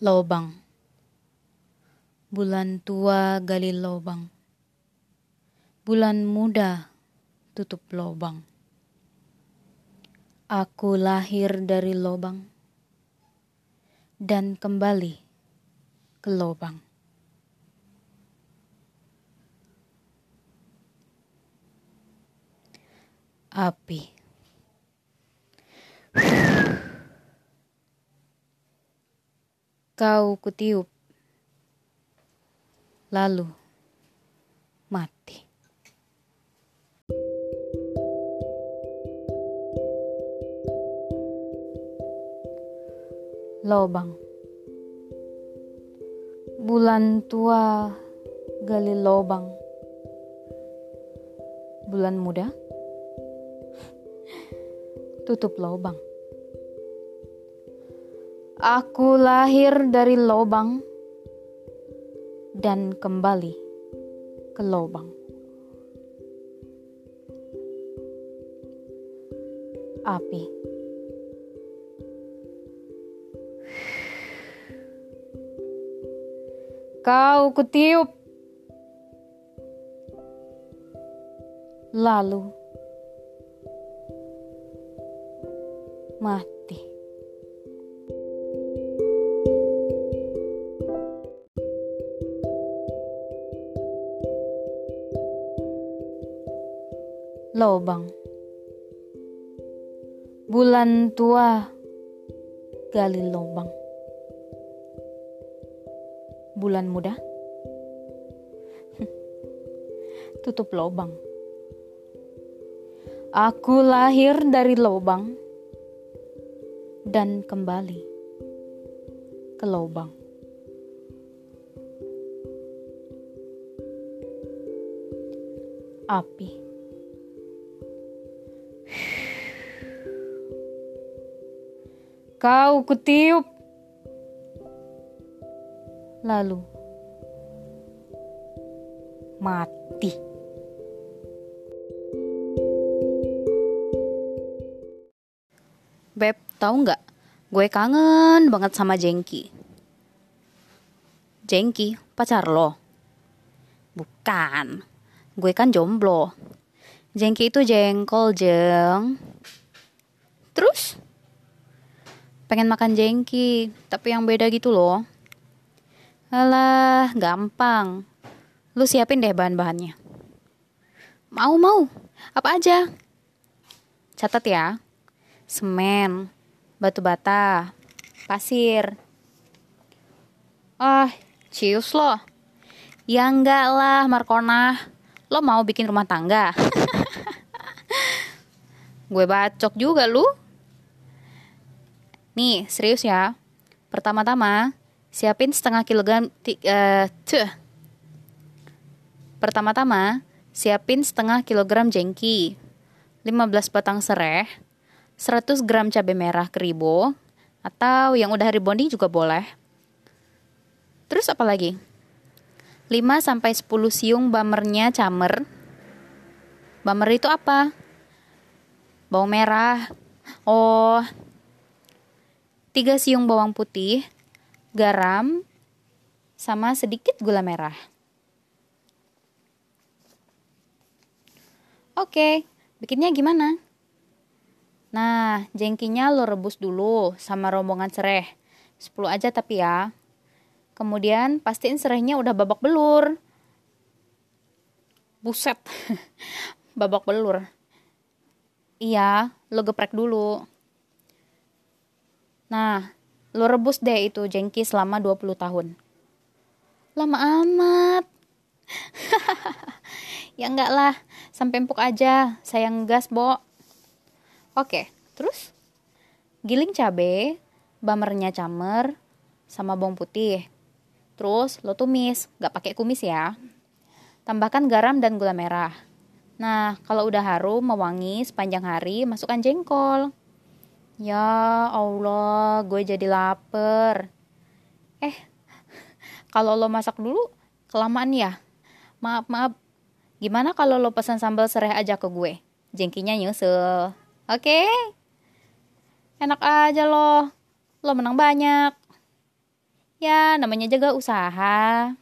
Lobang. Bulan tua gali lobang. Bulan muda tutup lobang. Aku lahir dari lobang Dan kembali ke lobang. Api Kau kutiup, lalu mati. Lobang. Bulan tua gali lobang. Bulan muda tutup lobang Aku lahir dari lubang dan kembali ke lubang. Api. Kau kutiup. Lalu mati. Lobang. Bulan tua gali lobang. Bulan muda tutup lobang. Aku lahir dari lobang dan kembali ke lobang. Api. Kau kutiup. Lalu mati. Beb, tahu nggak? Gue kangen banget sama Jengki. Jengki, pacar lo? Bukan. Gue kan jomblo. Jengki itu jengkol, jeng. Terus? Pengen makan jengki, tapi yang beda gitu loh. Alah, gampang. Lu siapin deh bahan-bahannya. Mau, mau. Apa aja? Catat ya. Semen, batu bata, pasir. Ah, cius loh. Ya enggak lah, Markona. Lo mau bikin rumah tangga? Gue bacok juga lu. Nih, serius ya. Pertama-tama, siapin setengah kilogram uh, tuh. Pertama-tama, siapin setengah kilogram jengki, 15 batang sereh, 100 gram cabai merah keribo, atau yang udah hari bonding juga boleh. Terus apa lagi? 5 sampai 10 siung bamernya camer. Bamer itu apa? Bawang merah. Oh, 3 siung bawang putih, garam, sama sedikit gula merah. Oke, bikinnya gimana? Nah, jengkinya lo rebus dulu sama rombongan serai. 10 aja tapi ya. Kemudian pastiin serainya udah babak belur. Buset. babak belur. Iya, lo geprek dulu. Nah, lo rebus deh itu jengki selama 20 tahun. Lama amat. ya enggak lah, sampai empuk aja. Sayang gas, Bo. Oke, terus giling cabe, bamernya camer, sama bawang putih. Terus lo tumis, gak pakai kumis ya. Tambahkan garam dan gula merah. Nah, kalau udah harum, mewangi sepanjang hari, masukkan jengkol. Ya Allah, gue jadi lapar. Eh, kalau lo masak dulu, kelamaan ya. Maaf, maaf. Gimana kalau lo pesan sambal serai aja ke gue? Jengkinya nyusul. Oke? Okay? Enak aja lo. Lo menang banyak. Ya, namanya jaga usaha.